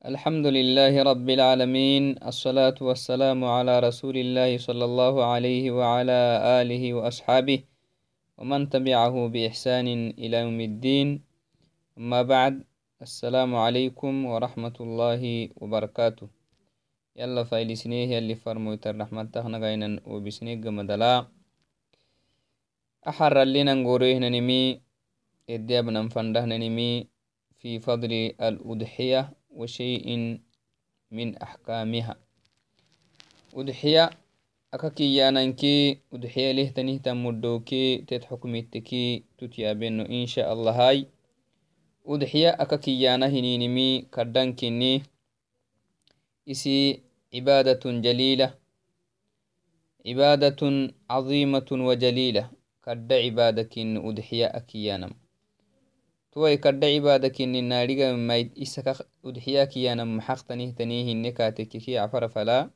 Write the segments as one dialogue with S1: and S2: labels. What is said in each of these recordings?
S1: الحمد لله رب العالمين الصلاة والسلام على رسول الله صلى الله عليه وعلى آله وأصحابه ومن تبعه بإحسان إلى يوم الدين. أما بعد السلام عليكم ورحمة الله وبركاته. يلا فايل سنيه يلي فرمويت الرحمة تخنقين وبسنيق مدلا أحر لنا نقوريه ننمي إديابنا نفنده ننمي في فضل الأضحية. وشيء من أحكامها. أضحية أكاكي يانانكي أضحية له تنه تمدوكي تت حكمتكي تتيابينو إن شاء الله هاي. أضحية أكاكي يانا هنينمي كردانكني إسي عبادة جليلة. عبادة عظيمة وجليلة. كرد عبادة أضحية أكيانم tuwai kadda cibadakini naadhiga maid isaka udxiyakiyanam maxaqtanihtanihine katekeki cafara fala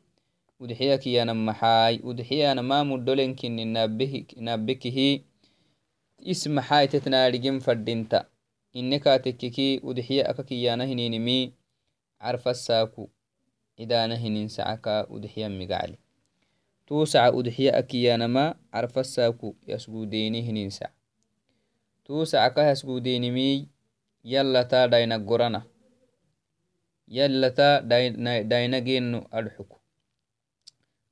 S1: udxiyakiyanam maxaai udxiyanama mudolenkini nabekihi is maxaitet naadhigin fadinta ine katekeki udxiya akakiyana hininimi carfasaku cidana hinin sacaka udxiyami gacli tu saca udxiya akiyanama carfasaku yasgudeni hinin sac tusacakahasgudenimiy yallata dainagorana yallata dainageno adxuku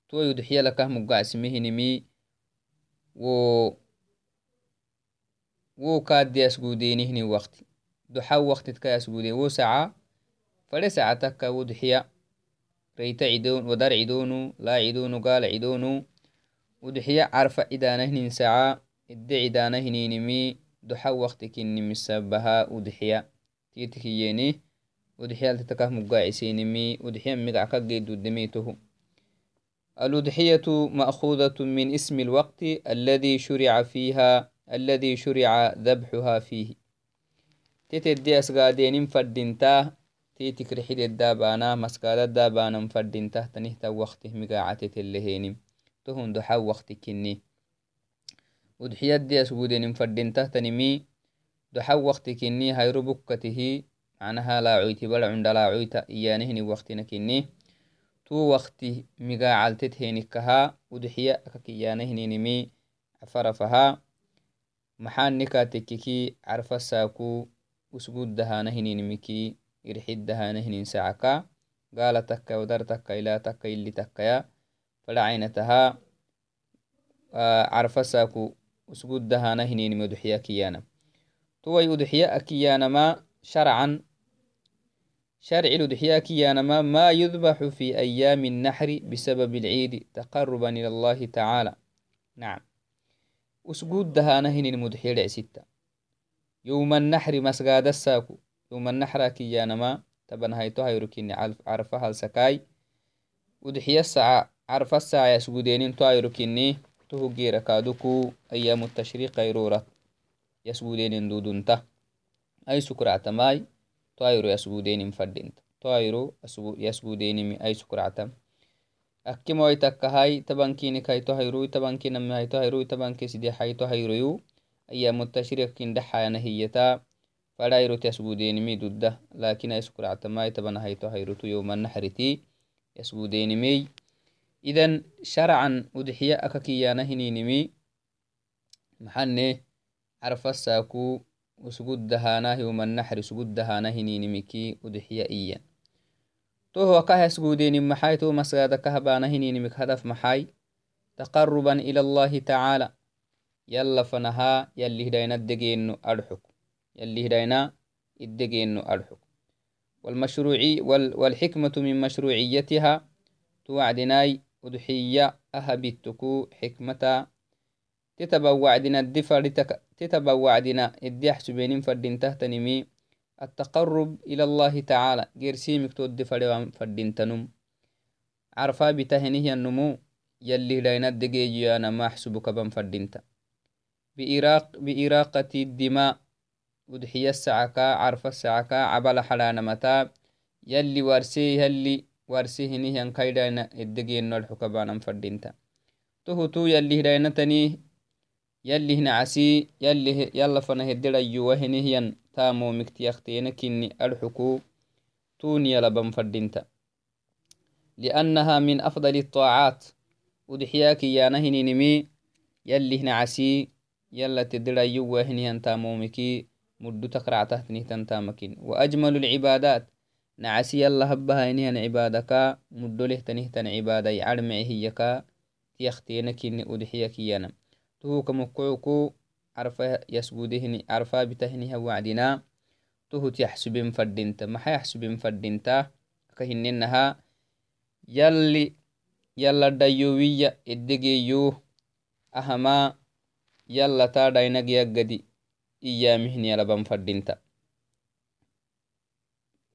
S1: tuwai udxiyalakah mugacsimehinimi wo wo kadi asgudenihini wakti doxa waktitka asguden wo saca fade saca taka udxiya reita wadar cidonu la cidonu gala cidonu udxiya carfa cidanahinin saca ide cidanahininimi doxa waktikinimisabaha udxiya titikiyeni udxiyaltitakah mugacisenimi udxiya migackageedudemetohu الأضحية مأخوذة من اسم الوقت الذي شرع فيها الذي شرع ذبحها فيه تتدي أسقادين فردنتا تيتك رحيد الدابانا مسكاد الدابانا فردنتا تنهتا وقته مقاعتة اللهين تهون دحا وقتكني udxiyaddi asgudenin fadintahtanimi doxa wakti kini hayro bukkatihi manaha laacoyti bala cunda laacoyta iyanihini waktina kini tu wakti migacaltet henikaha udxiya akakiyanahininimi cafarafaha maxanikatekiki carfasaku usguddahanahininimiki irxidahanahinin sacaka gala takka wadar takka ila takka ili takkaya fadacainataha carfasaku usgudahana hininimi udxiya kiyana tuwai udxiya akiyanama sharcan شرع الأضحية كيانما ما يذبح في أيام النحر بسبب العيد تقربا إلى الله تعالى. نعم. أسجود دهانا هن المدحية ستة. يوم النحر مسجاد الساكو. يوم النحر كيانما تبن هايتو هايروكين عرفها السكاي أضحية الساعة عرف الساعة يسجودين تو هايروكيني tuhugira kaduku ayamu tashriq ayrora yasbudenin dudunta ay sukractamai to ayro yasbudenin fadinta to ayro yasbudenimi ay sukractam akkimoy takkahai tabankini kaito hayrui tabankinami haito hayrui tabanki side haito hayroyu ayamu tashriq kindaxayana hiyata fadayrot yasbudenimi dudda lakin ay sukractamai taban haito hayrotu yomanaxriti yasbudenimey idan sharcan udxiya akakiyana hininimi maxane carfasaku usgudahana hiumanaxri usgudahana hininimiki udxiya iyan toho akahasgudenin maxay to masgada kahbana hininimik hadaf maxay taqaruban ila allahi tacaala yalla fanaha yallihdayna degeno adxuk yallihdayna idegeno adxuk والحكمة من مشروعيتها توعدناي udxiya ahabituku xikmata tetabawacdina tetabawacdina idiaxsubenin fadintahtanimi التقرب إلى الله تعالى جرسيمك تود فدوان فدينتنم عرفا بتهنه النمو يلي لين الدقيج أنا ما أحسبك بن فدينتا بإراق بإراقة الدماء ودحية السعكا عرف السعكا عبل حلانا متى يلي ورسي يلي warsihinihian kaidana eddegenol xukabanan fadinta tohutu yalihdainatani yalihna casi yalla fana hededayuwahinihiyan tamo miktiyakteena kini adxuku توني لبن فردينتا لأنها من أفضل الطاعات ودحياك يا نهني نمي يلي هنا عسي يلا تدرى يوه هني انتا مومكي مدو تقرع تحت نهتن تامكين وأجمل العبادات نعسي يلا هبها إنهن عبادك مدو له تنهتن عبادة يعلم هيكا تيختينك إن أدحيك يانا تهو كمقعكو عرفة يسجودهني عرفة بتهنها وعدنا تهو تيحسبين فردينتا ما حيحسبين فردينتا كهننها يلي يلا دايوية إدقيو. أهما يلا تا داينق يقدي إيامهن يلبن فردينتا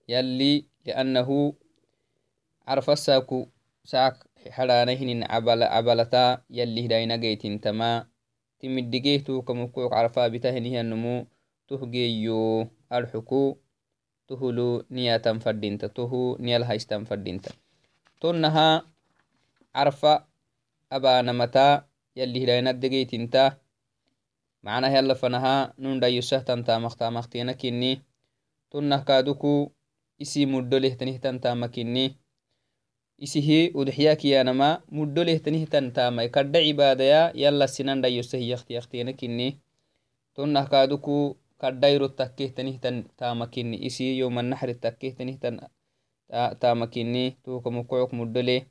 S1: يلي لأنه عرف الساكو ساك حرانهن عبل عبلتا يلي هداينا جيتين تما. تمدقيتو كمكوك عرفا بتهنه النمو تهجيو ألحكو. تهلو نياتا فردينتا تهو نيال هايستا فردينتا تنها عرفا أبانا متى يلي هداينا دقيتين معناها يلا فنها نون دا يسهتن تامختا مختينا كني تنه كادوكو isi muddo lehtanihtan tamakinni isihi udxyakiyanama muddo lehtanihtan tamai kadda cibadaya yala sinan dhayosa hiyaktiyaktiyanakini tonnah kaduku kaddairo takkehtanihtan tamakini isi yomanaxri takkehtanihtan tamakini tukamukucuk muddo leh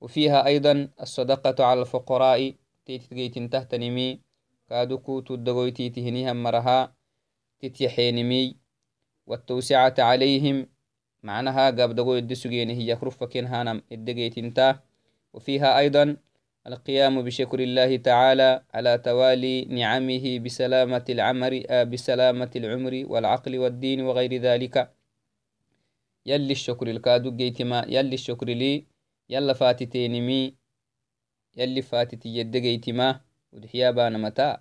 S1: وفيها أيضا الصدقة على الفقراء تيتجيتين تحتنمي كادوكو تدغويتي تهنيها مرها تتيحينمي والتوسعة عليهم. معناها قبدغو الدسجين هي كرفكين هانم الدقيتنتا وفيها أيضا القيام بشكر الله تعالى على توالي نعمه بسلامة العمر بسلامة العمر والعقل والدين وغير ذلك. يلي الشكر الكادو جيتما يلي الشكر لي يلا فاتتينمي يلي فاتتي يدقيتما. ودحيا بانا متى؟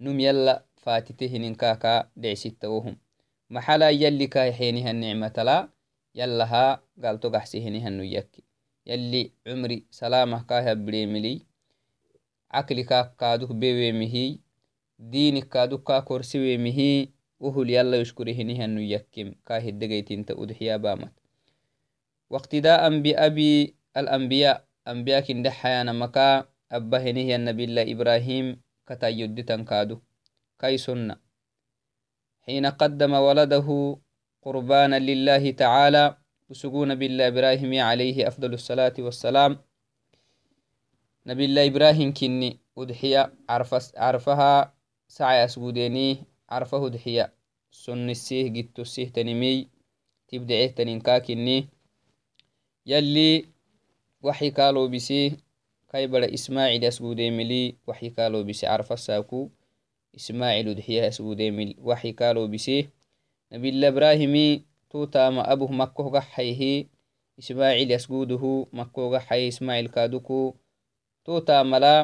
S1: نم يلا فاتتهن كاكا دعسيتوهم. Maxala yalli kaixenihan nicmatala yalaha galto gaxsihenihannu yakki yalli cumri salamah kahabiremili cakli ka kaduk bewemihi dinik kaduk ka korsiwemihi uhul yala yushkurihinihannu yakkim kahidegaytinta udxiyabamat واقتداء بأبي الأنبياء أنبياء كنده حيانا مكا أبا هنيه النبي الله إبراهيم كتا يدتن كادو كاي سنة حين قدم ولده قربانا لله تعالى وسجون بالله إبراهيم عليه أفضل الصلاة والسلام. نبي الله إبراهيم كني أضحية عرفها سعي أسجوديني عرفه أضحية سن السيه جت السيه تنمي تبدعيه تنينكا كني. يلي وحي قالوا بسيه كايبر إسماعيل أسجودي ملي وحي قالوا بسي عرف الساكو ismaacilu dixyaha isgudemil waxi kalo bise nabila ibrahimi tutama abuh makkohga xayhi ismaacil yasguduhu makkoga xay ismaacil kaduku tutamala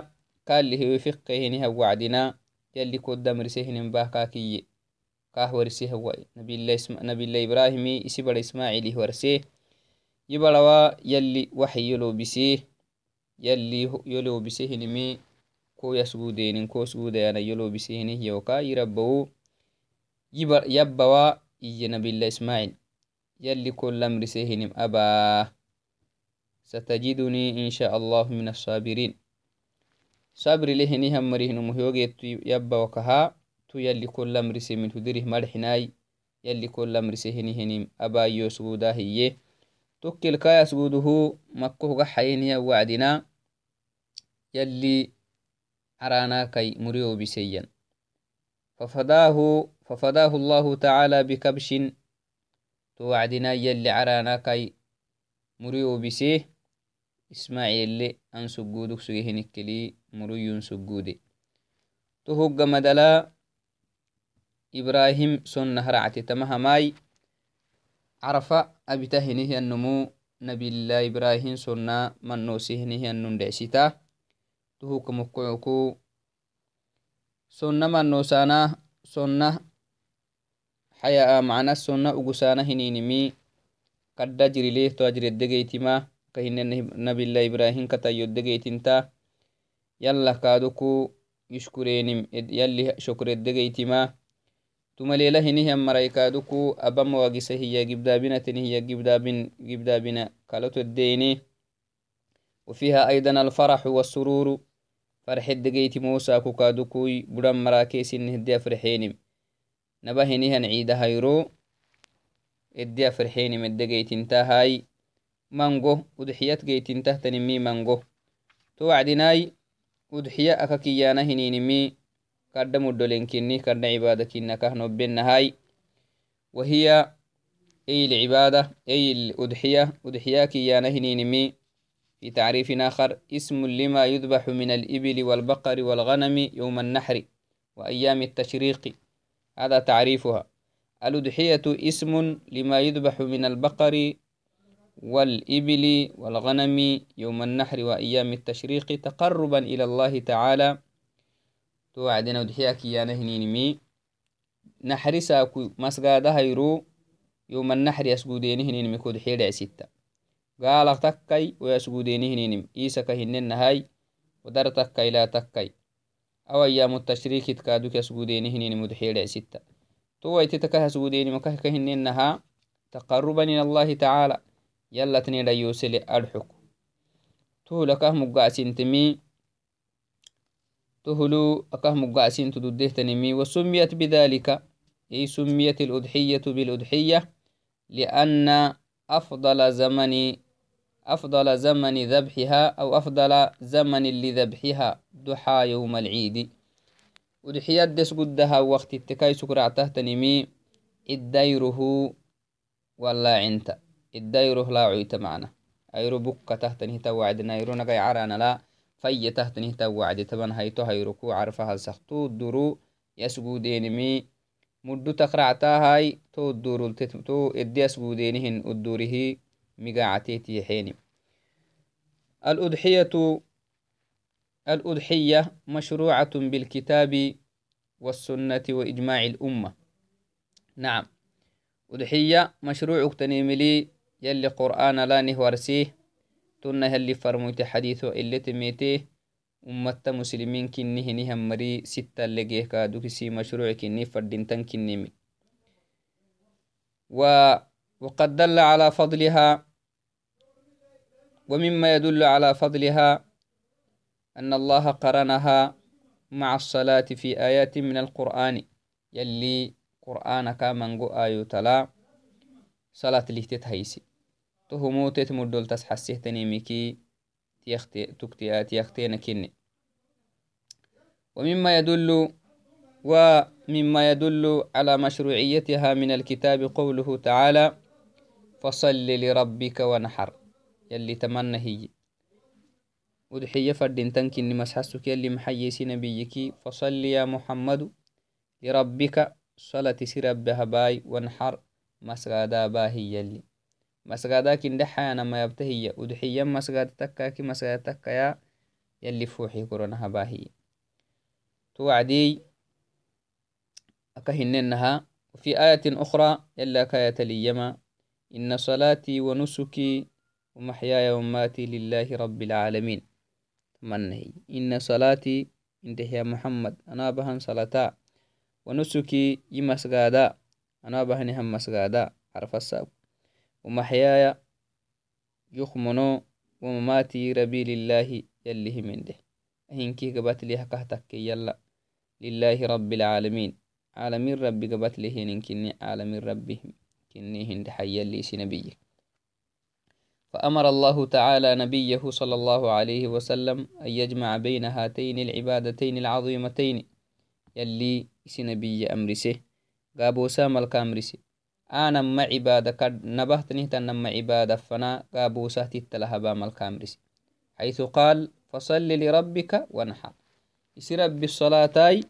S1: kalihiwe fiqehiniha wacdina yalli kodamrisehinin bah kakiye kah warise hawai nabila ibrahimi isi bara ismaacilih warse yibarawa yalli waxi yolo bise yalli yolo bisehinimi ko yasgudenin ko sgudayana yolobisihini yoka yirabawo yabbawa iye nabila ismail yalli kolamrisehinim abaa satajiduni insha allahu min asabirin sabri lehinihan marihinumuhyogetu yabbawakaha tu yalli kolamrise min hudirih marxinai yalli kolamrisehinihinim abayo sgudahiye tokkilkaya sguduhu makkohga xayiniya wacdina yalli عراناكي مريو بسيا ففداه ففداه الله تعالى بكبش توعدنا يلي عراناكي مريو بسيه إسماعيل اللي أن سجودك سجهن الكلي مريو سجودي تهوج مدلا إبراهيم سنة رعتي تمها ماي. عرفة أبتهنه النمو نبي الله إبراهيم سنة من نوسهنه النندعسته tuhukamukucuku sonna mannosana sonna haya macna sonna ugusana hininimi kadda jirileh to ajiredegeytima kahine nabila ibrahim katayodegeytinta yala kaduku yushkurenim yalli shokredegeytima tumalela hinihian maraikaduku abama wagisa hiya gibdabinatini hiya gibdabin gibdabina kalotoddeini وفيها أيضا الفرح والسرور. فرح الدقيت موسى كوكادوكوي بدن مراكيس النهدي فرحينم. نبهنيهن عيد هيرو ادي فرحينم الدقيت انتهاي. مانغو ودحيات جيت انتهتنمي مانغو. توعدناي ودحيا أكاكيانا هنينمي. كرد مدولنكني كرد عبادة كنكه نبنهاي وهي أي العبادة أي الأضحية أضحية كيانا هنينمي. في تعريف آخر اسم لما يذبح من الإبل والبقر والغنم يوم النحر وأيام التشريق. هذا تعريفها. الأضحية اسم لما يذبح من البقر والإبل والغنم يوم النحر وأيام التشريق. تقربا إلى الله تعالى. توعدنا أضحية كيانا هنينمي نحر ساكو مسقادها يرو يوم النحر يسجودين هنينمي كود حيرع ستة قال تكي ويسجودين هنينم إيسك هنن هاي ودر تكي لا تكي. أو أيام التشريك تكادوك يسجودين هنينم ودحيرع ستة تو يتتكه سجودين مكه هننها تقربا إلى الله تعالى. يلا تنيدا يوسلي أرحك تهلكه مقاسين تهلو أكه مقاسين تدده تنمي. وسميت بذلك. أي سميت الأضحية بالأضحية. لأن أفضل زمن أفضل زمن ذبحها أو أفضل زمن لذبحها ضحى يوم العيد. أضحية دس قدها وقت التكاي سكرعته تنمي الديره ولا عنت. الدايره لا عيت معنا. أيرو بكة تهتنه توعدنا أيرو نقاي عرانا لا في تهتنه توعد تبن هيتو هيركو عرفها السختو الدرو يسجودين مدو تقرعتا هاي تو الدور تو إدي يسجودينهن الدوره مقاعتيتي حيني. الأضحية الأضحية مشروعة بالكتاب والسنة وإجماع الأمة. نعم. أضحية مشروع تنيملي يلي قرآن لا نهورسيه تنا يلي فرموت حديثه اللي مسلمين هني مري ستة لجيه كادو كسي مشروع كني فردينتن كني و وقد دل على فضلها ومما يدل على فضلها أن الله قرنها مع الصلاة في آيات من القرآن. يلي قرآن كامن جو آيو تلا صلاة لهتت هيسي تهموتت مدول تسحسيه تنيميكي تكتي تيختين كني ومما يدل ومما يدل على مشروعيتها من الكتاب قوله تعالى فصل لربك ونحر يلي تمنى هي. ودحية فردين تنكن مسحسك يلي محيسي نبيك. فصل يا محمد لربك. صلاة سرب باي ونحر مسغادا باهي يلي. مسغادا كنده حيانا ما يبتهي. ودحية مسغادا تكاكي مسغادا تكايا يلي فوحي كورنها باهي توعدي أكهننها. وفي آية أخرى يلا كاية ليما. إن صلاتي ونسكي ومحياي ومماتي لله رب العالمين. تمنهي إن صلاتي انته يا محمد. أنا بهن صلاتا. ونسكي يمسغادا أنا بهن هم مسغادا عرف الساب ومحياي يخمنو ومماتي ربي لله يلي من ده أهنكي قبات لي هكهتك يلا. لله رب العالمين. عالمين ربي قبت له كني. عالمين ربي كني هند حي اللي نبيه فأمر الله تعالى نبيه صلى الله عليه وسلم أن يجمع بين هاتين العبادتين العظيمتين. يلي سنبي أمرسه قابو سام الكامرسي أنا ما عبادة قد نبهتني تنم عبادة فنا قابو سهتي التلهبام الكامرسي حيث قال فصل لربك وانحر. يسرب بالصلاتاي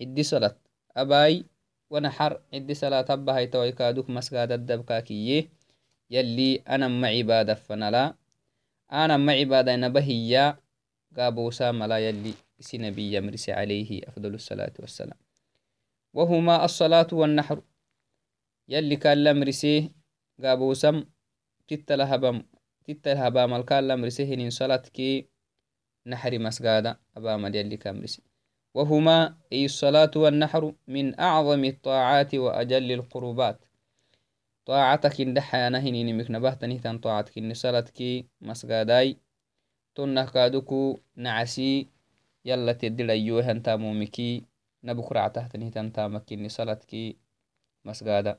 S1: عدي صلاة. أباي ونحر عدي صلاة أبا هاي توي كادوك مسجد الدبكاكية يلي أنا ما عبادة فنلا. أنا ما عبادة نبهية. قابو ساملا يلي سنبي يمرس عليه أفضل الصلاة والسلام. وهما الصلاة والنحر. يلي كان لمرسيه قابو سم تتلهبم تتلهبام الكال لمرسيه إن صلاة كي نحري مسجد أبا مد يلي كامرسي وهما أي الصلاة والنحر من أعظم الطاعات وأجل القربات. طاعتك دحيانا هنيني مكنبه تنهتان طاعتك. صلاتك مسقاداي تنه نعسي يلا تدل أيوه انتا مومكي. نبكر عتهتنه تنتامك إن صلاتك مسقادا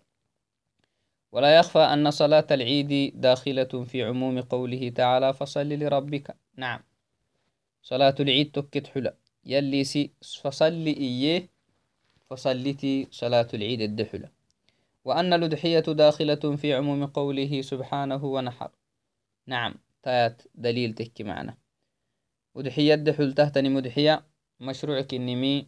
S1: ولا يخفى أن صلاة العيد داخلة في عموم قوله تعالى فصل لربك. نعم. صلاة العيد تكت حلا. يلي سي فصل إيه فصلتي صلاة العيد الدحلة. وأن الأضحية داخلة في عموم قوله سبحانه ونحر. نعم تات دليل تحكي معنا. أضحية دحل تهتني مدحية مشروع كنمي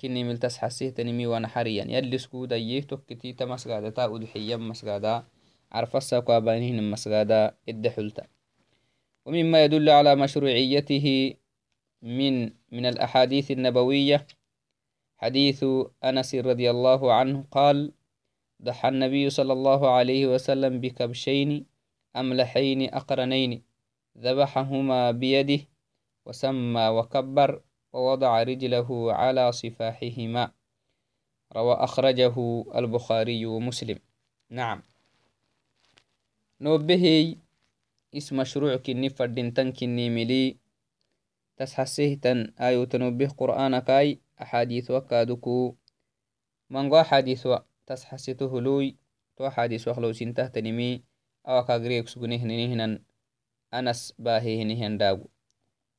S1: كني ملتس حسيه تنمي ونحريا. يلي سكود أيه تكتي تمسغادة تا أضحية مسغادة عرف الساقوا بينهن مسغادة الدحلتا. ومما يدل على مشروعيته من من الأحاديث النبوية. حديث أنس رضي الله عنه قال ضحى النبي صلى الله عليه وسلم بكبشين أملحين أقرنين ذبحهما بيده وسمى وكبر ووضع رجله على صفاحهما. روى أخرجه البخاري ومسلم. نعم. نوبه إسم مشروع كني فردين كني ملي تسحسيه تن آيو تنوبه قرآنك أي أحاديث وكادكو. منغو أحاديث تسحسيته هلوي تو أحاديث وخلو سنته تنمي أو كاغريك سجنه نهنن. أنس باهي نهن داغو.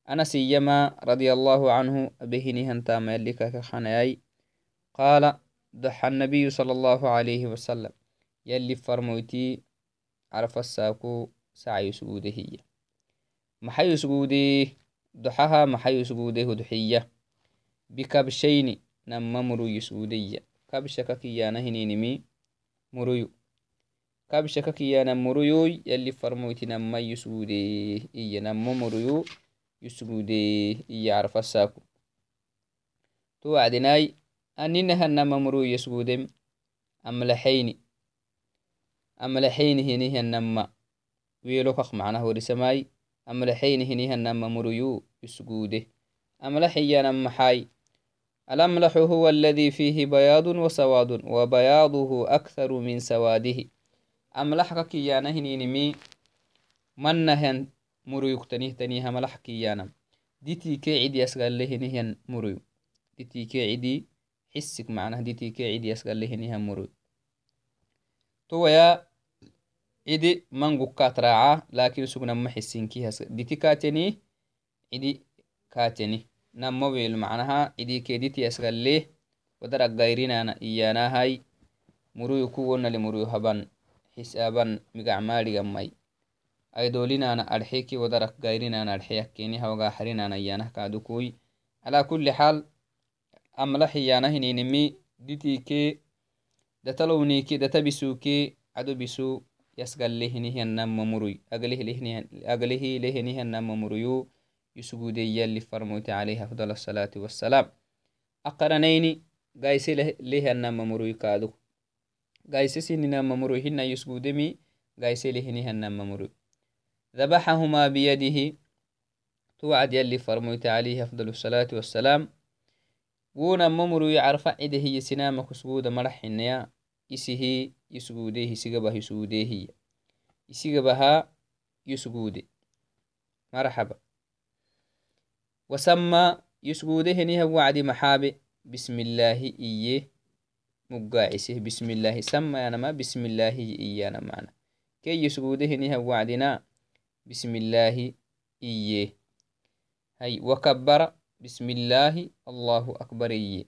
S1: أنس يما رضي الله عنه به نهن تام يلك كخناي قال ضحى النبي صلى الله عليه وسلم. يلي فرموتي عرف الساكو سعي هي. محي سجوده ضحاها محي سجوده دحية. بكبشين نما مرو يسودية كبشك كيانا هنينمي مريو كبشك كيانا مريو يلي فرموتي نما يسودي إيا نما مريو يسودي إيا عرف الساكو. توعدناي أنينها نما مرو يسودم أملحيني. أملحيني هنيها نما. ويلوكخ معناه ورسماي مريو يسجوده. أملحيانا محاي الأملح هو الذي فيه بياض وسواد وبياضه أكثر من سواده. أملحك كيانا هنينمي منهن مريو تنيه تنيه ملح كيانا ديتي كي عدي أسغال لهنهن مريو. ديتي كي حسك معناه ديتي كي عدي أسغال مريو. تو cidi mangu katraaca laakiin sugna maxisinkihas diti kateni cidi kateni nama wel macnaha cidi keditiasgalle wadara gayrinana iyanahai muruyu kuwonale muruyu haban xisaaban migacmaadigamai aidolinana arxeki wadarak gayrinana arxeyakeni hawaga harinana iyanah kadukui ala kuli xaal amla xiyana hininimi ditike datalowniike databisuke cado bisu yasgalehinihiannama muruy agalehilehinihiannama muruyu yusugudeyalli farmoyte alayhi afdal asalaati wassalaam aqaranayni gaise lehiannama muruy kaadu gaise sininama muruy hina yusgudemi gaise lehinihiannama muruy ذبحهما بيده توعد يلي فرميت عليه أفضل الصلاة والسلام ونا ممرو يعرف عده هي سنامك سجود مرح النيا isihi yusguude isigabah yusugudehiya isigabaha yusguude marxaba wasama yusgudeheniha wacdi maxaabe bismillahi iye mugaacise bismillahi samayanama bismillahi iyana mana ke yusgudeheniha wacdina bismillahi iye hay wakabara bismillahi allahu akbar iye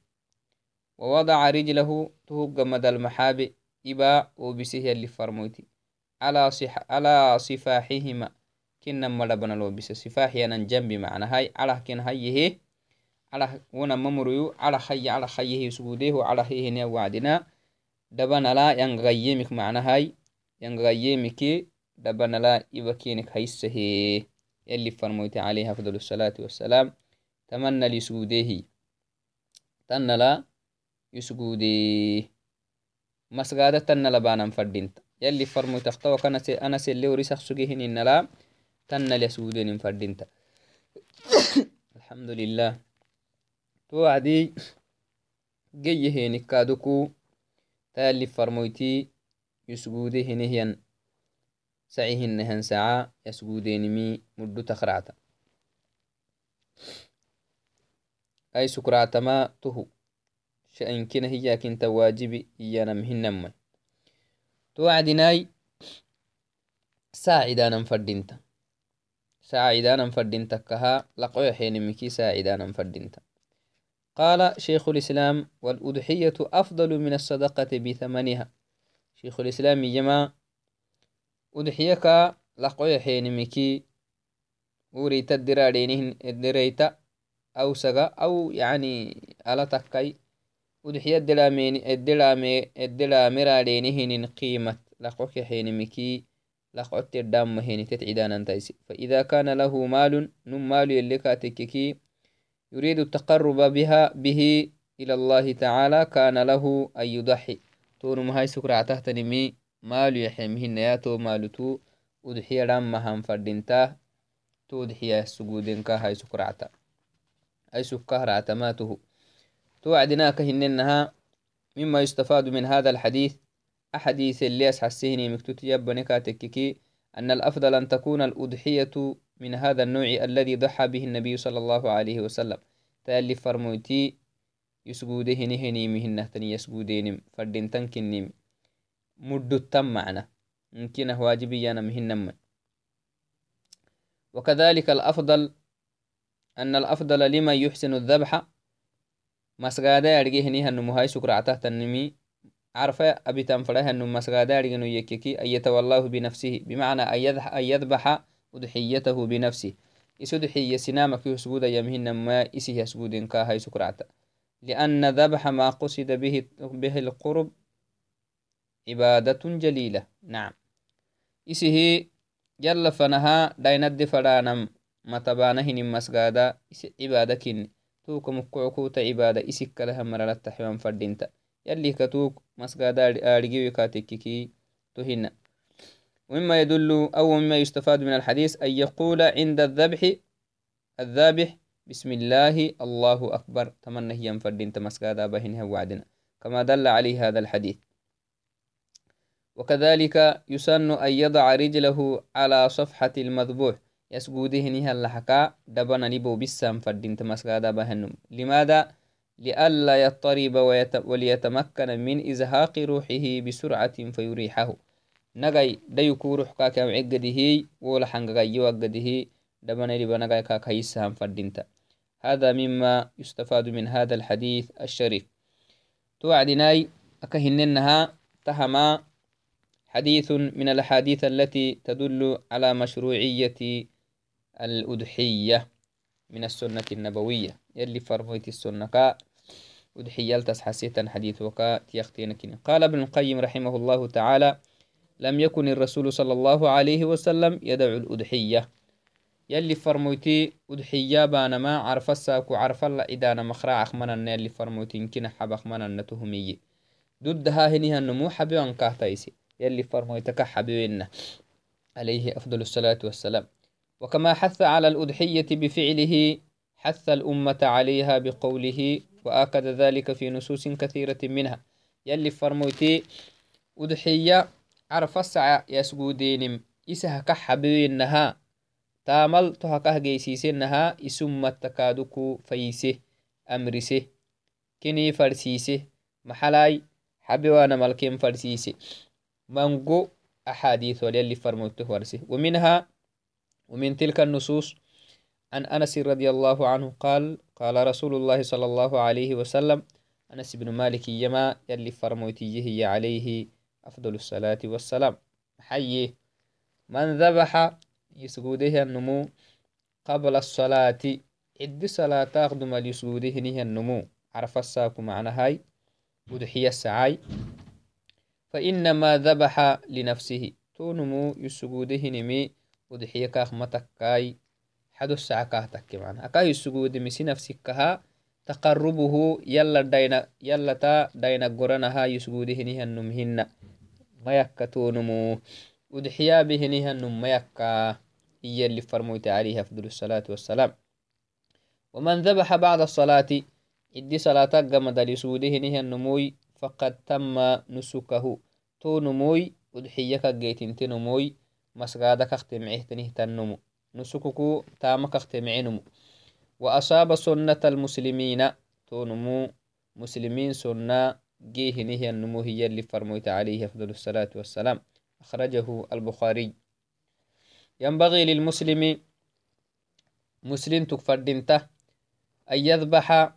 S1: ووضع رجله تهج مدى المحاب إبا وبسه اللي فرموتي على صح على صفاحهما كنا ملبنا لو بس صفاحي أنا جنبي معنا. هاي على كن هاي هي على ونا ممريو. على خي على خيه سجوده وعلى هي هنا وعدنا. دبنا لا ينغيمك معنا هاي. ينغيمك. دبنا لا يبكينك هاي السهي اللي فرموتي عليها. فضل الصلاة والسلام. تمنى لسجوده تنلا yusgudee مسجدة تن لبانا فردينت يلي فرمو تختو كان سي أنا سي اللي وري شخص جهن ان لا تن لسودين فردينت الحمد لله. تو عدي جي هيني كادوكو. تالي فرمويتي يسجودي هنيهن سعيهن نهن سعى يسجودين مي مدو تخرعتا أي سكرعتا ما تهو. Tohu shainkina hiyakinta wajibi iyanam hinamai to wacdinai saacidanan fadinta saacidanan fadintakaha laqoyaxenimiki saacidanan fadinta قال شيخ الإسلام والأضحية أفضل من الصدقة بثمنها شيخ الإسلام يما أضحيك لقوي حينمكي وريت الدرارينهن الدريتا أو سغا أو يعني على تكاي مهيني تتعدان تيسي فإذا كان له مال نم مال يلي كاتككي يريد التقرب بها به إلى الله تعالى كان له أن يضحي. تون مهاي سكرة تهتنمي مال يحمهن يا تو مالتو udxiya dhammahan fadhinta to udxiya sugudenka hay sukracta ay sukkahractamatuhu تو وعدناك هننها مما يستفاد من هذا الحديث. أحاديث اللي أسحسهني مكتوت يبنك تككي أن الأفضل أن تكون الأضحية من هذا النوع الذي ضحى به النبي صلى الله عليه وسلم. تألي فرموتي يسجوده هني مهنة تني يسجودين فردين تنكني مدو تم معنا. ممكنه واجبي أنا مهنة وكذلك الأفضل أن الأفضل لمن يحسن الذبح هنو هاي سكرعته تنمي عرفة أبي تنفره أنه مسجادا أرجع يككي أن يتولاه بنفسه بمعنى أن يذبح udxiyatahu binafsih isudxiya sinamaki husguda yamhinama isih yasgudinka hay sukracta liأna dabxa ma qusida bihi lqurb cibadatun jalila nacam isihi yala fanaha dainadde fadhanam matabana hinin masgada isi cibada kini tuka mukucukuta cibada isikkalaha maralataxiwan fadinta yalika tuk masgada aడిgiwikatekkiki to hina ومما يدل أو مما يستفاد من الحديث أن يقول عند الذبح الذابح بسم الله الله أكبر تمنى هي مفردين تمسكادا بهنها وعدنا كما دل عليه هذا الحديث وكذلك يسن أن يضع رجله على صفحة المذبوح يسجوده نها اللحكا دبنا نبو بسام فردين تمسكادا بهنم لماذا؟ لئلا يضطرب وليتمكن من إزهاق روحه بسرعة فيريحه. nagai dayukuruh kakam cegadihi wola hangagayo agadihi dabanariba nagai kakayissahan fadinta هذا مما يستفاد من هذا الحديث الشريف. توعدناي أكهننها تهما حديث من الأحاديث التي تدل على مشروعية الأضحية من السنة النبوية. يلي فرميت السنة كا أضحية تسحسيتا حديث وكا تيختينكين قال ابن القيم رحمه الله تعالى لم يكن الرسول صلى الله عليه وسلم يدعو الأضحية. يلي فرموتي أضحية بانما عرف الساكو عرف الله إدانا مخرع أخمنا يلي فرموتي كنا حب أخمنا نتهمي. ضدها هنيها النمو حبيوان كهتايسي يلي فرموتك حبيوين عليه أفضل الصلاة والسلام. وكما حث على الأضحية بفعله حث الأمة عليها بقوله وآكد ذلك في نصوص كثيرة منها. يلي فرموتي أضحية عرف السعى يسجودين إسها كحبينها تامل تهكه جيسيسنها إسم التكادك فيسه أمرسه كني فرسيسه محلاي حبي وأنا ملكين فرسيسه. منقو أحاديث وليلي فرموته ورسه. ومنها ومن تلك النصوص عن أنس رضي الله عنه قال قال رسول الله صلى الله عليه وسلم أنس بن مالك يما يلي فرموتيه عليه أفضل الصلاة والسلام. حي. من ذبح يسجوده النمو قبل الصلاة عد صلاة تقدم ليسجوده نه النمو. عرف الساق معنى هاي ودحي السعاي. فإنما ذبح لنفسه تونمو يسجوده نمي كاهتك معنا. أكا يسجود مسي نفسك كها تقربه يلا داينا يلا تا داينا قرنها يسجوده نه النمهن mayakka tonumu udxiya behenihanum mayakka iya اللي فرموت عليه أفضل الصلاة والسلام. ومن ذبح بعد الصلاة عدي صلاة قمد لسوده نهي النموي فقد تم نسكه. تو نموي udxiyaka geytintenumoy masgada kaktemecehtenihtannumu nusukuku tama kaktemecenumu wa asaba sunnata almuslimina tonumu مسلمين سنة جيه نهي النمو هي اللي فرميت عليه أفضل الصلاة والسلام. أخرجه البخاري. ينبغي للمسلم مسلم تكفردنته أن يذبح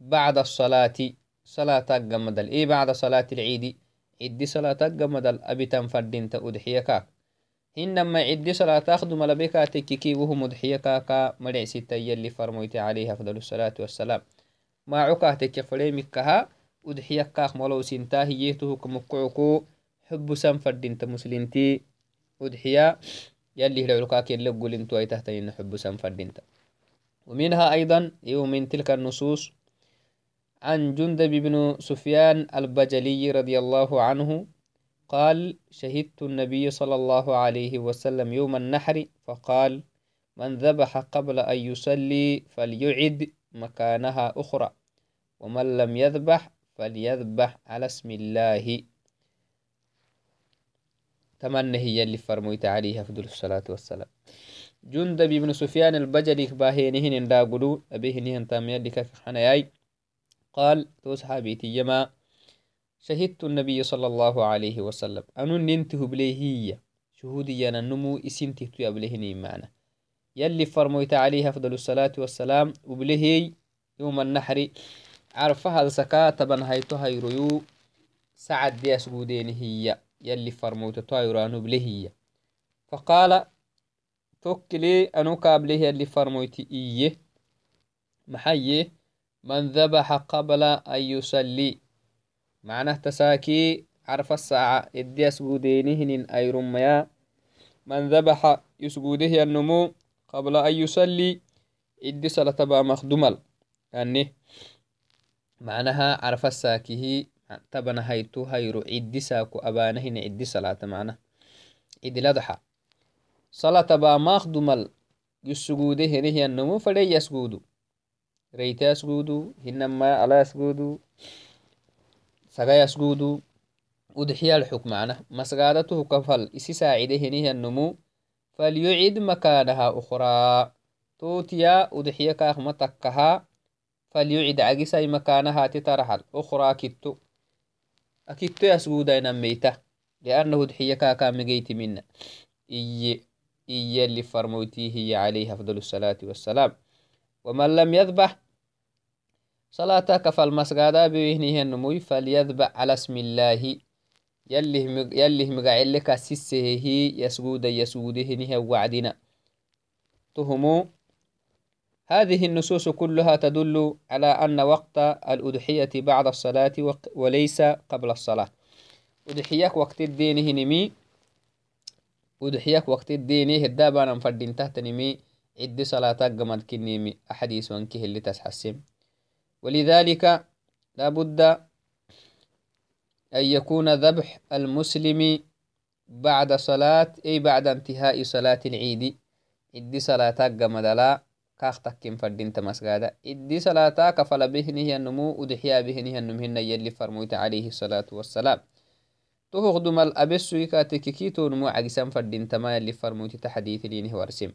S1: بعد الصلاة. صلاة قمدل إيه بعد صلاة العيد؟ عدي صلاة قمدل أبتن فردنت أدحيكاك إنما عدي صلاة أخدم لبكا تككي وهو مدحيكاكا مرع ستة يلي فرميت عليه أفضل الصلاة والسلام. ما عكاه تكي فريمكها أدحيكاك ملو سنتاه يهته كمكعكو حب سن فردنت مسلمتي أدحيا يلي هلعلكاك يلي قول انتو أي تحتين حب سن فردنت ومنها أيضا يوم من تلك النصوص عن جندب بن سفيان البجلي رضي الله عنه قال شهدت النبي صلى الله عليه وسلم يوم النحر فقال من ذبح قبل أن يصلي فليعد مكانها أخرى ومن لم يذبح فليذبح على اسم الله. تمنى هي اللي فرميت عليه أفضل الصلاة والسلام. جندب بن سفيان البجلي باهينهن داقلو أبيهنهن تاميا لك في حناياي قال تو صحابيتي يما شهدت النبي صلى الله عليه وسلم. أنو ننته بليه شهودي أنا نمو اسنته تو بلهني معنا يلي فرميت عليه أفضل الصلاة والسلام وبلهي يوم النحر. عرفها السكاة تبن هيتو هيريو سعد دي أسقودين هي. يلي فرموت تايرانو بلهي فقال توكلي أنو كابله يلي فرموت إيه. محيه من ذبح قبل أن يصلي. معناه تساكي عرف الساعة إدي أسجودينهن أي رميا من ذبح يسجوده النمو قبل أن يصلي إدي صلاة با مخدمل يعني معناها عرف الساكيه تبنا هيتو هيرو عدي ساكو أبانهن عدي صلاة معناه. عدي لضحى صلاة با مخدمل يسجوده هي النمو فلي يسجودو. reyte asgudu hinama ala asgudu sagay asgudu udxiyal xuk macna masgadatuhu kafal isi saacide henihannumu falyucid makanaha ukhraa totiya udxiya kaakma takkaha falyucid cagisai makanahati taraxal ukhraa kitto akitto asgudainameyta liannahu udxiya kaakamegeyти mina iye iyeli farmoytihiya عليه أفضل الصلاة والسلام ومن لم يذبح صلاتك بوهنه النموي فليذبح على اسم الله. يلي يلي مقعلك سسه يسجود يسوده نه وعدنا. تهمو. هذه النصوص كلها تدل على أن وقت الأضحية بعد الصلاة وليس قبل الصلاة. أضحيك وقت الدين هنمي أضحيك وقت الدين هدابا نفردين تحت نمي. عد صلاة قمد كنيمي أحاديث وانكه اللي تسحسم ولذلك لابد أن يكون ذبح المسلم بعد صلاة أي بعد انتهاء صلاة العيد. إدي صلاة قمدلا كاختكين فردين تمسقادا إدي صلاة كفل بهنه النمو ودحيا بهنه النمهن يلي فرموت عليه الصلاة والسلام. تهغدم الأبسوي كاتككيتو نمو عقسان فردين تما يلي فرموت تحديث لينه ورسم.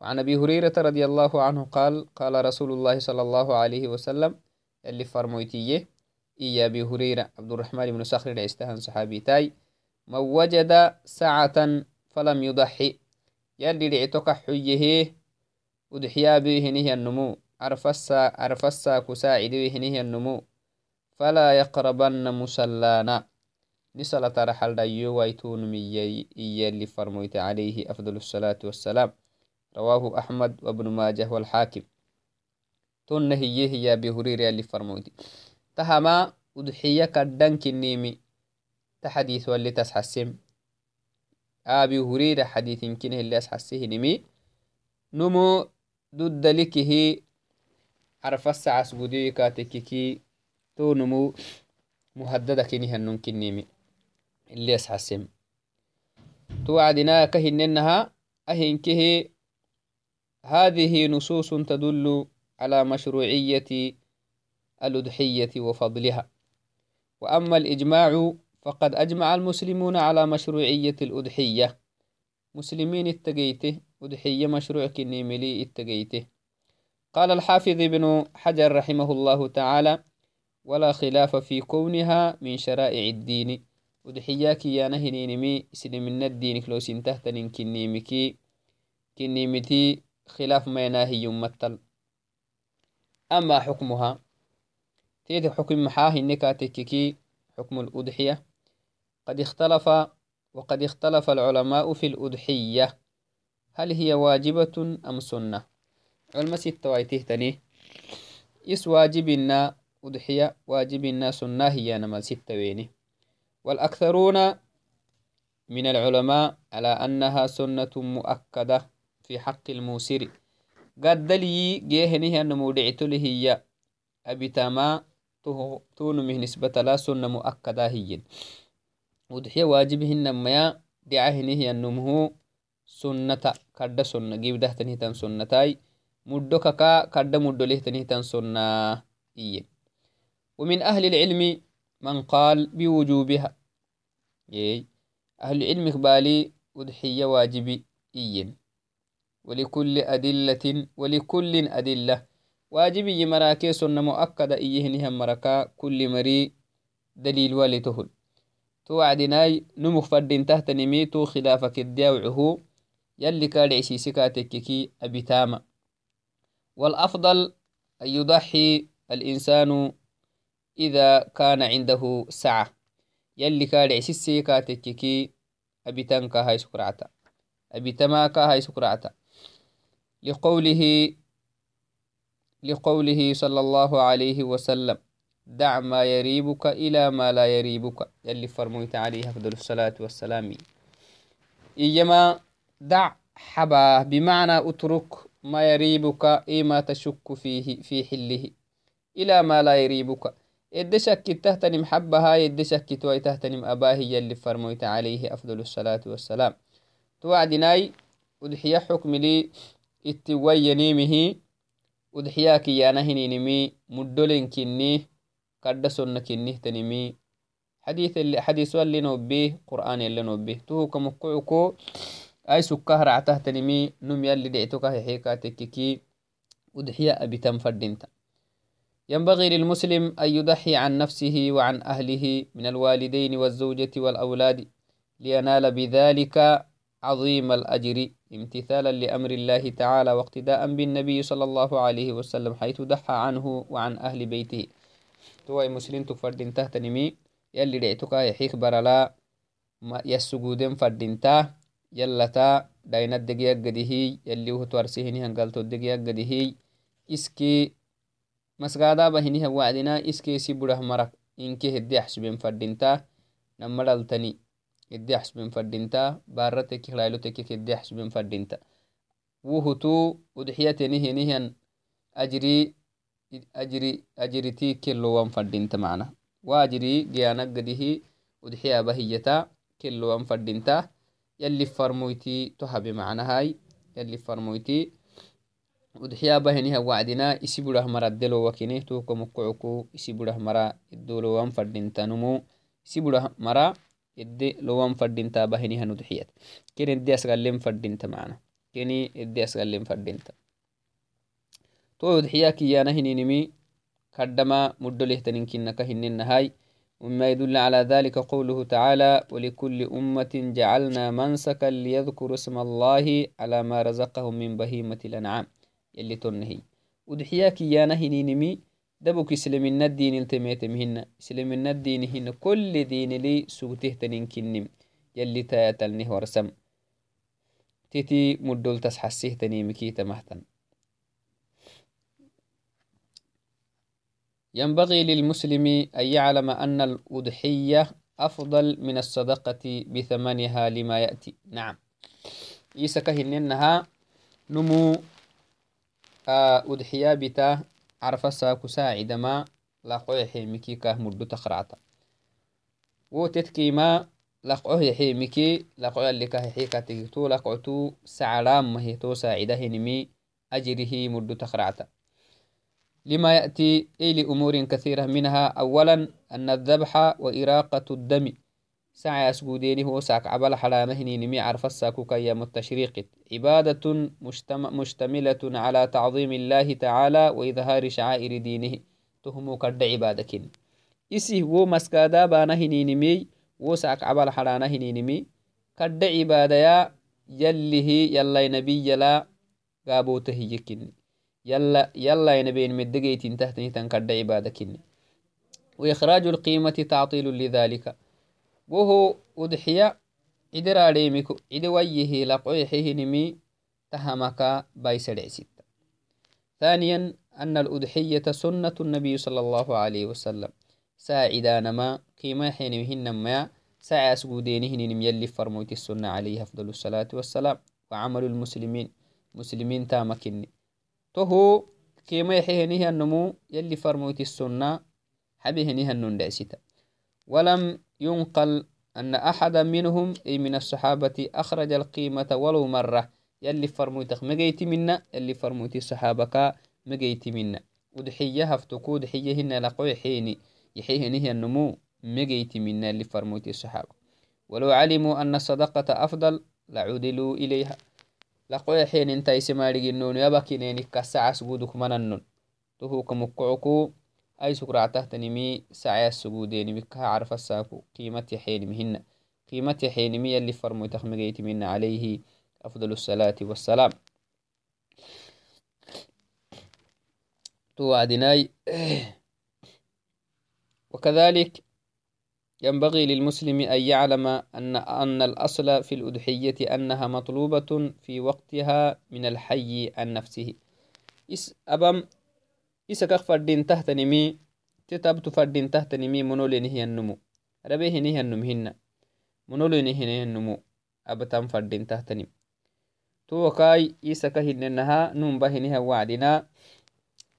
S1: وعن أبي هريرة رضي الله عنه قال قال رسول الله صلى الله عليه وسلم اللي فرمويتيه إيا أبي هريرة عبد الرحمن بن صخر العستهن صحابي تاي من وجد ساعة فلم يضحي يلي لعتك حيه ودحيا به نهي النمو عرفسا عرفسا كساعد به نهي النمو فلا يقربن مسلانا. نسلة رحل ديو ويتون مي إيا اللي فرمويت عليه أفضل الصلاة والسلام. رواه أحمد وابن ماجه والحاكم. تن هي أبي هريرة اللي فرمودي. تهما أضحية كدن كنيمي. تحديث واللي تسحسم. أبي هريرة حديث كنه اللي أسحسه نمي. نمو ضد لكه. عرف الساعة سبودي كاتككي. تو نمو مهددة كنه النون كنيمي. اللي أسحسم. توعدنا كهننها. أهنكه هذه نصوص تدل على مشروعية الأضحية وفضلها. وأما الإجماع فقد أجمع المسلمون على مشروعية الأضحية. مسلمين اتقيته أضحية مشروع كنيملي اتقيته. قال الحافظ ابن حجر رحمه الله تعالى ولا خلاف في كونها من شرائع الدين. ودحياك يا نهنينمي سلمن الدين كلو سنتهتن كنيمكي كنيمتي خلاف ما يناهي يمتل أما حكمها تيت حكم محاه النكاتككي حكم الأضحية. قد اختلف وقد اختلف العلماء في الأضحية. هل هي واجبة أم سنة؟ علم ستة وايتهتني إس واجبنا أضحية واجبنا سنة هي نمال ستة ويني. والأكثرون من العلماء على أنها سنة مؤكدة. في حق الموسر قد لي جيهنه أن مودعت هي أبي تما تون من نسبة لا سنة مؤكدة هي ودحية واجبهن ما دعاهنه أنمه سنة كد سنة جيب ده تنهتن سنتاي. مدو كا كد مدو له تنهتن سنة إيه ومن أهل العلم من قال بوجوبها. يي. أهل العلم بالي أضحية واجبي إين ولكل أدلة ولكل أدلة. واجبي مراكي سنة مؤكدة إيهنهم مركا كل مري دليل والتهل. توعدناي نمخ فردين تحت نميتو خلافك الداوعه يلي كاد عسيسي كاتككي أبتاما والأفضل أن يضحي الإنسان إذا كان عنده سعة. يلي كاد عسيسي كاتككي أبتانكا هاي سكرعتا أبتماكا هاي سكرعتا لقوله لقوله صلى الله عليه وسلم دع ما يريبك إلى ما لا يريبك يلي فرميت عليه أفضل الصلاة والسلام. إيما دع حبا بمعنى اترك ما يريبك إما تشك فيه في حله إلى ما لا يريبك. يد تهتنم حبها يد توي تهتنم أباه يلي فرميت عليه أفضل الصلاة والسلام. توعدناي ودحيا حكم لي حديث اللي نوبيه قرآن اللي نوبيه تو كمقعكو أي سكه رعته تنمي نم يلي دعتك حيكا تككي ودحيا أبي تنفردنت ينبغي للمسلم أن يضحي عن نفسه وعن أهله من الوالدين والزوجة والأولاد لينال بذلك عظيم الأجر امتثالا لأمر الله تعالى واقتداء بالنبي صلى الله عليه وسلم حيث ضحى عنه وعن أهل بيته. توي مسلم تفردين تهتنمي يلي دعتك يحيك برلا. يسجودين فردينتا يلا تا. داينا دقيا قدهي يلي هو توارسيهني هنقلتو دقيا قدهي إسكي مسقادا بهني وعدنا. إسكي سيبره مرك إنكي هدي أحسبين فردينتا نمرالتني هدي أحسبين فردينتا بارتك خلايلوتك هدي أحسبين فردينتا وهتو ودحيتني هنيهن أجري أجري أجرتي كلوان فردينتا معنا. وأجري جيانا قديه ودحيا بهيتا كلوان فردينتا يلي فرمويتي تهبي معنا هاي. يلي فرمويتي ودحيا بهنيها وعدنا إسيبوله مرا دلو وكينه توكو مقعكو إسيبوله مرا الدولو وان فردينتا نمو إسيبوله مرا يدي لوان فردينتا بهنيها ندحيات كين الدي أسغلين فردينتا معنا كيني الدي أسغلين فردينتا تو ودحياكي يانا هنينمي كدما مدو لهتنين هنين هاي ومما يدل على ذلك قوله تعالى ولكل أمة جعلنا منسكا ليذكروا اسم الله على ما رزقهم من بهيمة الأنعام. يلي تنهي. ودحياك يا نهنينمي دبك إسلامنا الدين التميتمهن إسلامنا الدين هن. كل دين لي سوته تنين يلي تايتلنه ورسم تتي مدول تسحسيه تنيمكي تمهتن ينبغي للمسلم أن يعلم أن الأضحية أفضل من الصدقة بثمنها لما يأتي. نعم. يسكه إنها نمو أضحية بتا عرف ساكو ساعد ما لقوه حيمكي كاه مدو تخرعتا وتتكي ما لقوه يحيمكي لقوه اللي كاه حيكا تجتو لقوتو سعرام ما هي تو ساعده نمي أجره مدو تخرعتا لما يأتي أي لأمور كثيرة منها أولا أن الذبح وإراقة الدم. سعى سجوديني هو ساك عبال حرامهني نمي عرف الساكوك أيام التشريق عبادة مشتملة على تعظيم الله تعالى وإظهار شعائر دينه. تهمو كرد عبادكين. إسي هو مسكادا بانهني نمي وساك عبال حرانهني نمي. كرد عبادة يلي هي يلا نبي يلا قابوته يكني يلا يلا ينبين مدقيت تهتني تنكد عبادكني وإخراج القيمة تعطيل لذلك. عليمك عد ويه لقويحه نمي تهمك بايسر ستة ثانيا أن الأضحية سنة النبي صلى الله عليه وسلم. ساعدان ما قيمة حينهن ما ساعة سجودينهن يلي فرموت السنة عليه أفضل الصلاة والسلام. وعمل المسلمين مسلمين تامكني تهو كيما يحيهنه النمو يلي ينقل أن أحدا منهم أي من الصحابة أخرج القيمة ولو مرة. يلي فرموت مجيت منا يلي فرموت الصحابة مجيت منا. ودحية هفتكو دحيهن لقوي حيني. يحيهنه النمو مجيت منا اللي فرموت الصحابة ولو علموا أن الصدقة أفضل لعدلوا إليها. laqoya xeen intaisimaadhiginnon yabakinenik kasacas guduk manannon tohuka mukkocuku ay sukractahtanimi sacayas sugudenimikaha carfasaku qiimat yaxeenimi hina qiimat yaxeenimi yalli farmoytak megeytimina calayhi afdal الصلاة والسلام. توعدناي. وكذلك ينبغي للمسلم أن يعلم أن أن الأصل في الأضحية أنها مطلوبة في وقتها من الحي عن نفسه. إس أبم هن منولي نهي النمو أبتم فردين تحت نمي. تو كاي إسا كهننها نوم بهنها وعدنا.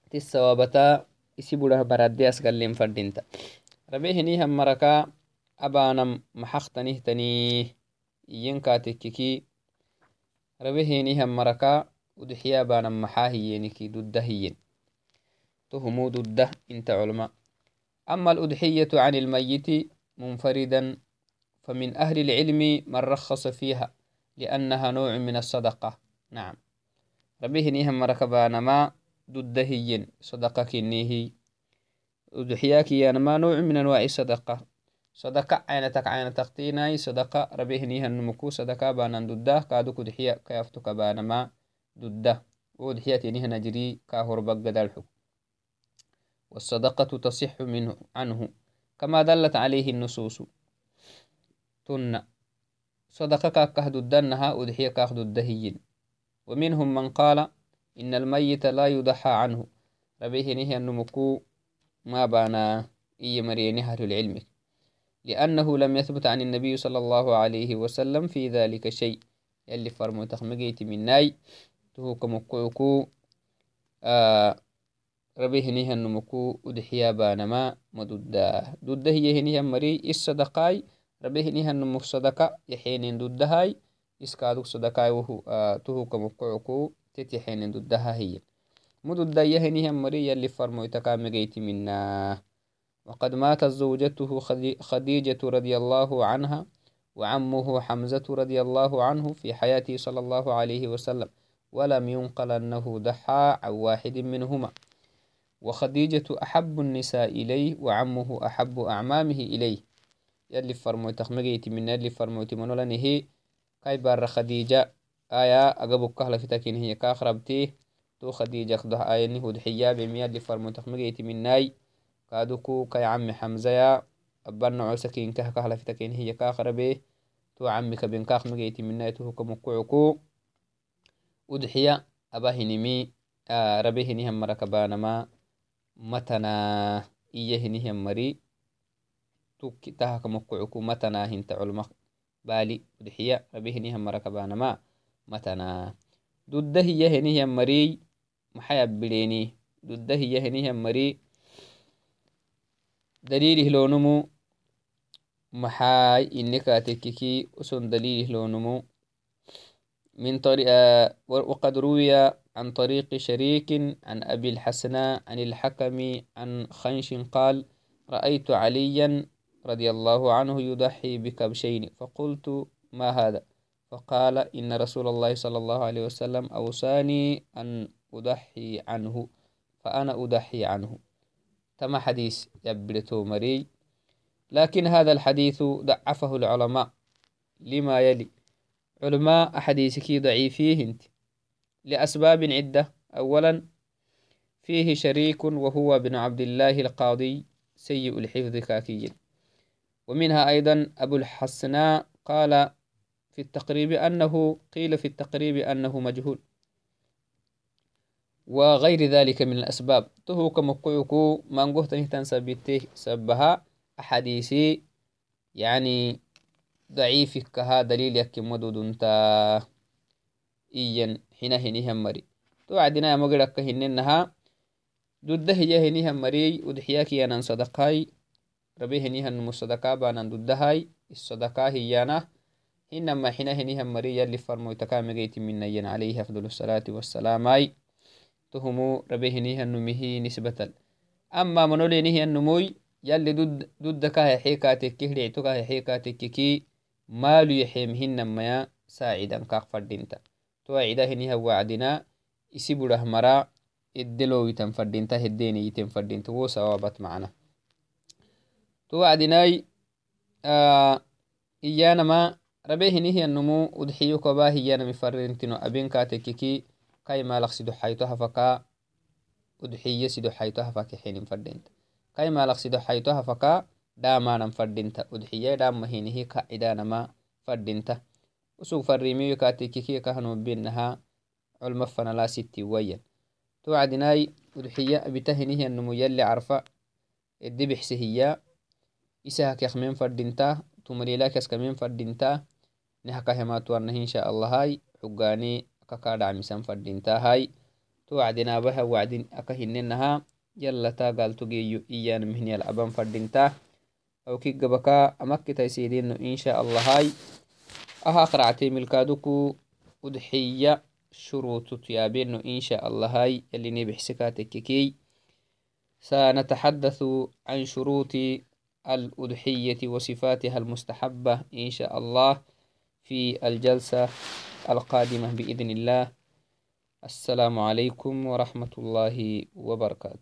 S1: تسوابتا إسي بوده بردي أسقل فردين تحت rabehinihan maraka abanam maxaqtanihtanii iyenkatekkiki rabehinihan maraka udxiya abanam maxaa hiyeniki dudda hiyen tohumu dudda inta culma أما الأضحية عن الميت منفردا فمن أهل العلم من رخص فيها لأنها نوع من الصدقة. نعم. ربيه نيهم مركبانا ما صدقة كنيه udxiyaki yanama نوع من أنواع الصدقة. صدقة عينتك عينتك تيناي صدقة ربيهنيها النمكو صدقة بانا دده كادوك دحيا كيفتك بانا ما دده ودحيا تينيها نجري كاهر بقد الحكم والصدقة تصح منه عنه كما دلت عليه النصوص. تن صدقة كاكه ددنها ودحيا كاخ ددهين ومنهم من قال إن الميت لا يضحى عنه. ربيهنيها النمكو ما بانا إي مريني أهل العلم. لأنه لم يثبت عن النبي صلى الله عليه وسلم في ذلك شيء. يلي فرمو تخمجيت من ناي تهو كمكوكو آه ربيه نيها نمكو ودحيا بانما مدودا. دودا هي هنيها مري الصدقاي ربيه نيها نمك صدقة يحينين دودهاي. إسكادوك صدقاي وهو آه تهو كمكوكو تتحينين دودها هي. مدد يهنهم مريا اللي فرمويتكا مجيت منا. وقد ماتت زوجته خديجة رضي الله عنها وعمه حمزة رضي الله عنه في حياته صلى الله عليه وسلم. ولم ينقل أنه ضحى عن واحد منهما. وخديجة أحب النساء إليه وعمه أحب أعمامه إليه. يلي فرمويتك مجيت منا يلي فرمويت منولنه كاي بار خديجة؟ آية أقبو كهلا في تكين هي كاخربتيه تو خديجة خده آيني هود حياب مياد لفرمو تخمجيتي من ناي. كادوكو كي عمي حمزة أبان عوسكين كه كهلا في تكين هي كاخربي. تو عمي كبين كاخ مجيتي من ناي تو كمكوعكو ودحيا أباهنمي آه ربيهنهم مركبانما. matana iya hinihian mari tukki tahakamokkucuku matanaa hinta culma baali udxiya rabi hinihan marakabanama matana dudda hiya henihian marii maxayabbideeni dudda hiya henihian marii dalilihlonumu maxay inekatekiki uson dalilihlonumu min waqad ruwiya عن طريق شريك عن أبي الحسناء عن الحكم عن خنش قال رأيت عليا رضي الله عنه يضحي بكبشين فقلت ما هذا؟ فقال إن رسول الله صلى الله عليه وسلم أوصاني أن أضحي عنه فأنا أضحي عنه تم حديث يبرتو مري. لكن هذا الحديث ضعفه العلماء لما يلي؟ علماء أحاديثك ضعيفيه انت. لأسباب عدة. أولا فيه شريك وهو بن عبد الله القاضي سيء الحفظ كاكي ومنها أيضا أبو الحسناء قال في التقريب أنه قيل في التقريب أنه مجهول. وغير ذلك من الأسباب. تهو كمقعكو ما نقوه تنهتان سبته سبها أحاديثي يعني ضعيف كها دليل يكي مدود انت إيا حين هنيهم مري توعدنا يا مقرق هننها ضد هي هنيهم مري ودحياكي أنا صدقاي ربي هنيها المصدقاء بانا ضدهاي الصدقاء هيانا إنما حين هنيهم مري يلي فرمو تكامغيت من نين عليه أفضل الصلاة والسلام أي تهمو ربي هنيها النمه نسبة أما منولي نهي النموي يلي towacidaheniha wacdina isi budah mara eddelowitan fadinta heddeniyiten fadinta wo sawabat macana towacdinai iyanama rabe hinihiyanumu udxiyo koba hiyanami farintino abinkatekiki kaimalak sidoxayto hafaka udxiye sidoxayto hafake henin fadinta. Kaimalak sidoxayto hafaka dhaamanan fadinta udxiye dhaama hinihi kacidanama fadinta usug farimiyo katekikya kahanobenaha culma fanalasittwayan towacdinai udxiya abitahinihyanmu yali carfa edebexse hiya isahakakmen fadinta tumalilakyaskamen fadinta nehakahematuwanahi insha allahai xugani akakadhacmisan fadintahai towacdinabaha wacdin akahinenaha yalatagaltogeyo iyan mihnyal fadinta awkigabaka amakitaisidenno insha allahai تيسيدين إن شاء الله هاي اللي نبحسكاتككي سنتحدث عن شروط الأضحية وصفاتها المستحبة إن شاء الله في الجلسة القادمة بإذن الله. السلام عليكم ورحمة الله وبركاته.